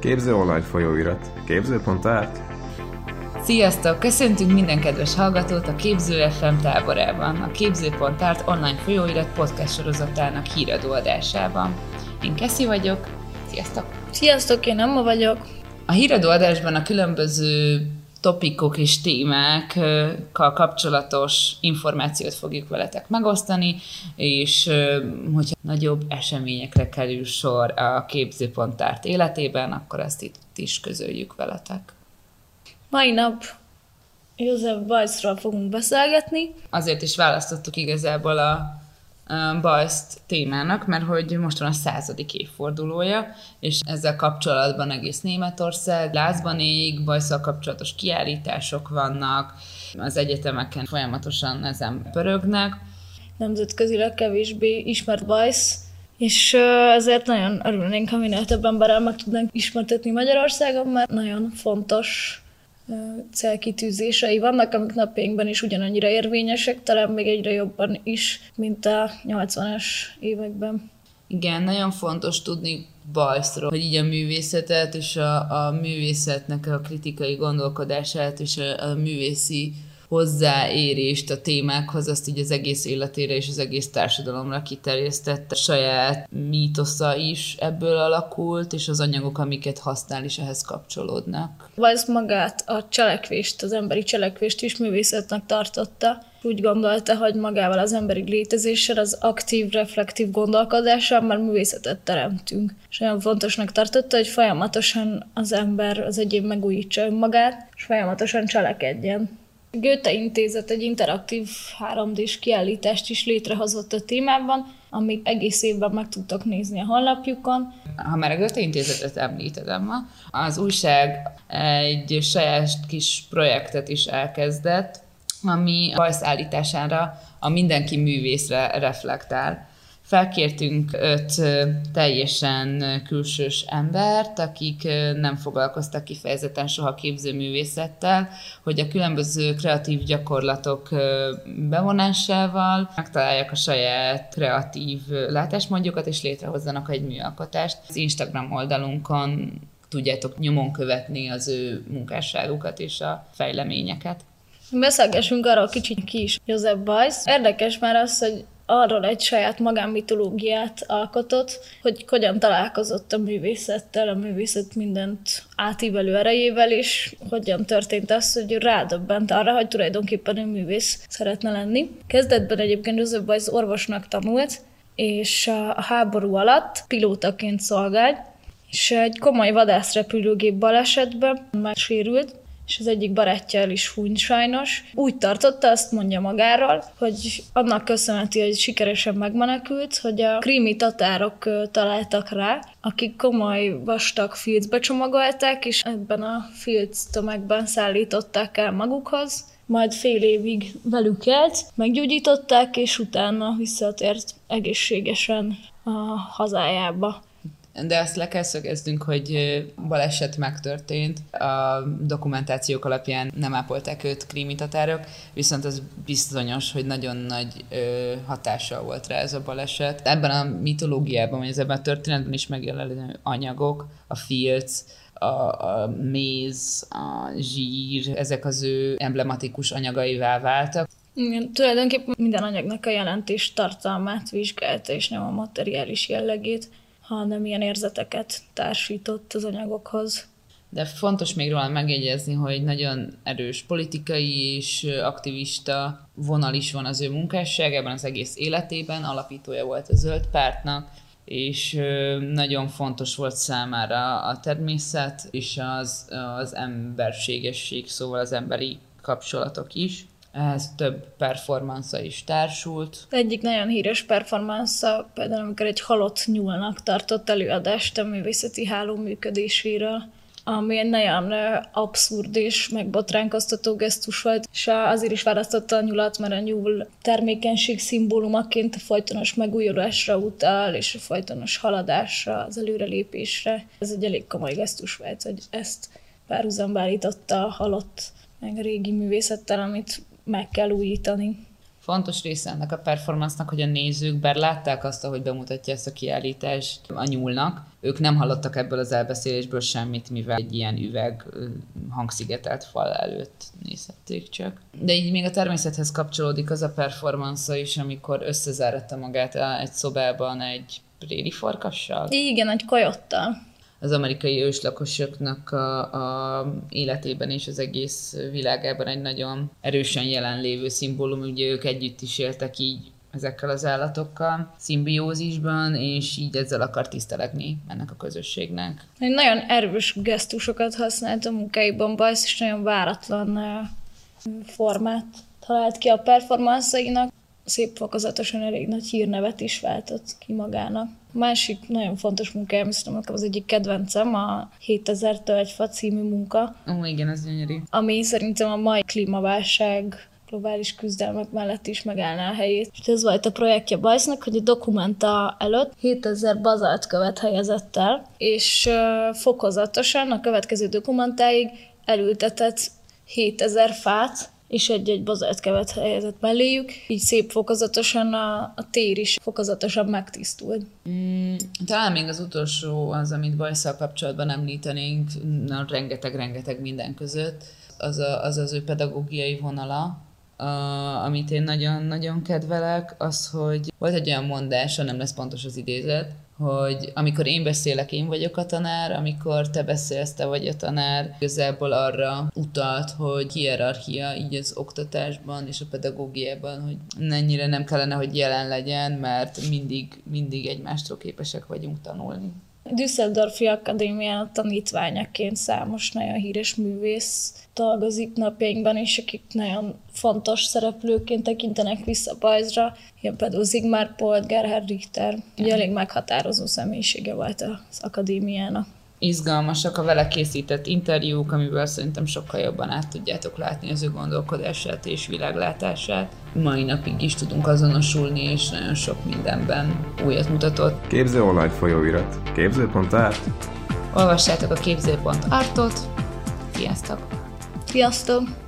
Képző online folyóirat. Képző.art. Sziasztok! Köszöntünk minden kedves hallgatót a Képző FM táborában, a Képző.art online folyóirat podcast sorozatának híradó adásában. Én Keszi vagyok. Sziasztok! Sziasztok, én Emma vagyok. A híradó adásban a különböző topikok és témákkal kapcsolatos információt fogjuk veletek megosztani, és hogyha nagyobb eseményekre kerül sor a képzőpontárt életében, akkor ezt itt is közöljük veletek. Mai nap József Bajszról fogunk beszélgetni. Azért is választottuk igazából a Bajszt témának, mert hogy most van a századik évfordulója, és ezzel kapcsolatban egész Németország lázban ég, Bajszal kapcsolatos kiállítások vannak, az egyetemeken folyamatosan ezen pörögnek. Nemzetközileg kevésbé ismert Bajsz, és ezért nagyon örülnénk, ha minél több emberrel meg tudnánk ismertetni Magyarországon, mert nagyon fontos célkitűzései vannak, amik napjainkban is ugyanannyira érvényesek, talán még egyre jobban is, mint a 80-as években. Igen, nagyon fontos tudni Bajszról, hogy így a művészetet és a, a művészetnek a kritikai gondolkodását és a, a művészi hozzáérést a témákhoz, azt így az egész életére és az egész társadalomra kiterjesztett. A saját mítosza is ebből alakult, és az anyagok, amiket használ is ehhez kapcsolódnak. Vagy magát, a cselekvést, az emberi cselekvést is művészetnek tartotta. Úgy gondolta, hogy magával az emberi létezéssel, az aktív, reflektív gondolkodással már művészetet teremtünk. És nagyon fontosnak tartotta, hogy folyamatosan az ember, az egyén megújítsa önmagát, és folyamatosan cselekedjen. Goethe Intézet egy interaktív 3D-s kiállítást is létrehozott a témában, amit egész évben meg tudtak nézni a honlapjukon. Ha már a Goethe Intézetet említettem ma, az újság egy saját kis projektet is elkezdett, ami a állítására a mindenki művészre reflektál. Felkértünk öt teljesen külsős embert, akik nem foglalkoztak kifejezetten soha képzőművészettel, hogy a különböző kreatív gyakorlatok bevonásával megtalálják a saját kreatív látásmódjukat, és létrehozzanak egy műalkotást. Az Instagram oldalunkon tudjátok nyomon követni az ő munkásságukat és a fejleményeket. Beszélgessünk arról kicsit ki is József Bajsz. Érdekes már az, hogy arról egy saját magánmitológiát alkotott, hogy hogyan találkozott a művészettel, a művészet mindent átívelő erejével, és hogyan történt az, hogy rádöbbent arra, hogy tulajdonképpen ő művész szeretne lenni. Kezdetben egyébként József Bajsz orvosnak tanult, és a háború alatt pilótaként szolgált, és egy komoly vadászrepülőgép balesetben megsérült, és az egyik barátja el is hunyt sajnos. Úgy tartotta, azt mondja magáról, hogy annak köszönheti, hogy sikeresen megmenekült, hogy a krími tatárok találtak rá, akik komoly vastag filcbe csomagolták, és ebben a filc tömegben szállították el magukhoz, majd fél évig velük élt, meggyógyították, és utána visszatért egészségesen a hazájába de azt le kell szögeznünk, hogy baleset megtörtént. A dokumentációk alapján nem ápolták őt krímitatárok, viszont az bizonyos, hogy nagyon nagy ö, hatással volt rá ez a baleset. Ebben a mitológiában, vagy ebben a történetben is megjelenő anyagok, a filc, a, a méz, a zsír, ezek az ő emblematikus anyagaivá váltak. Igen, tulajdonképpen minden anyagnak a jelentés tartalmát vizsgálta, és nem a materiális jellegét hanem ilyen érzeteket társított az anyagokhoz. De fontos még róla megjegyezni, hogy nagyon erős politikai és aktivista vonal is van az ő munkásságában, az egész életében, alapítója volt a Zöld Pártnak, és nagyon fontos volt számára a természet és az, az emberségesség, szóval az emberi kapcsolatok is ehhez több performance is társult. Egyik nagyon híres performance például, amikor egy halott nyúlnak tartott előadást a művészeti háló működéséről ami egy nagyon abszurd és megbotránkoztató gesztus volt, és azért is választotta a nyulat, mert a nyúl termékenység szimbólumaként a folytonos megújulásra utal, és a folytonos haladásra, az előrelépésre. Ez egy elég komoly gesztus volt, hogy ezt párhuzamba állította a halott meg a régi művészettel, amit meg kell újítani. fontos része ennek a performance-nak, hogy a nézők, bár látták azt, hogy bemutatja ezt a kiállítást a nyúlnak, ők nem hallottak ebből az elbeszélésből semmit, mivel egy ilyen üveg hangszigetelt fal előtt nézhették csak. De így még a természethez kapcsolódik az a performance is, amikor összezáratta magát egy szobában egy préri farkassal. Igen, egy kajottal az amerikai őslakosoknak a, a életében és az egész világában egy nagyon erősen jelenlévő szimbólum, ugye ők együtt is éltek így ezekkel az állatokkal, szimbiózisban, és így ezzel akar tisztelegni ennek a közösségnek. Egy nagyon erős gesztusokat használt a munkáiban, Bajsz, és nagyon váratlan formát talált ki a performanszainak. Szép fokozatosan elég nagy hírnevet is váltott ki magának. Másik nagyon fontos munkája, szerintem az egyik kedvencem, a 7000 tölgyfa című munka. Ó, igen, ez gyönyörű. Ami szerintem a mai klímaválság globális küzdelmek mellett is megállná a helyét. És ez volt a projektje Bajsznak, hogy a dokumenta előtt 7000 bazalt követ helyezett el, és fokozatosan a következő dokumentáig elültetett 7000 fát, és egy-egy bazalt helyezett melléjük, így szép fokozatosan a, a tér is fokozatosan megtisztult. Mm, talán még az utolsó az, amit bajszal kapcsolatban említenénk, rengeteg-rengeteg minden között, az, a, az az ő pedagógiai vonala, a, amit én nagyon-nagyon kedvelek, az, hogy volt egy olyan mondása, nem lesz pontos az idézet, hogy amikor én beszélek, én vagyok a tanár, amikor te beszélsz, te vagy a tanár, igazából arra utalt, hogy hierarchia így az oktatásban és a pedagógiában, hogy ennyire nem kellene, hogy jelen legyen, mert mindig, mindig egymástól képesek vagyunk tanulni. Düsseldorfi Akadémián tanítványaként számos nagyon híres művész dolgozik napjainkban, és akik nagyon fontos szereplőként tekintenek vissza Bajzra, ilyen például Zigmar Polt, Gerhard Richter, ugye elég meghatározó személyisége volt az akadémiának izgalmasak a vele készített interjúk, amiből szerintem sokkal jobban át tudjátok látni az ő gondolkodását és világlátását. Mai napig is tudunk azonosulni, és nagyon sok mindenben újat mutatott. Képző online folyóirat. Képző.art Olvassátok a képző.artot. Sziasztok! Sziasztok!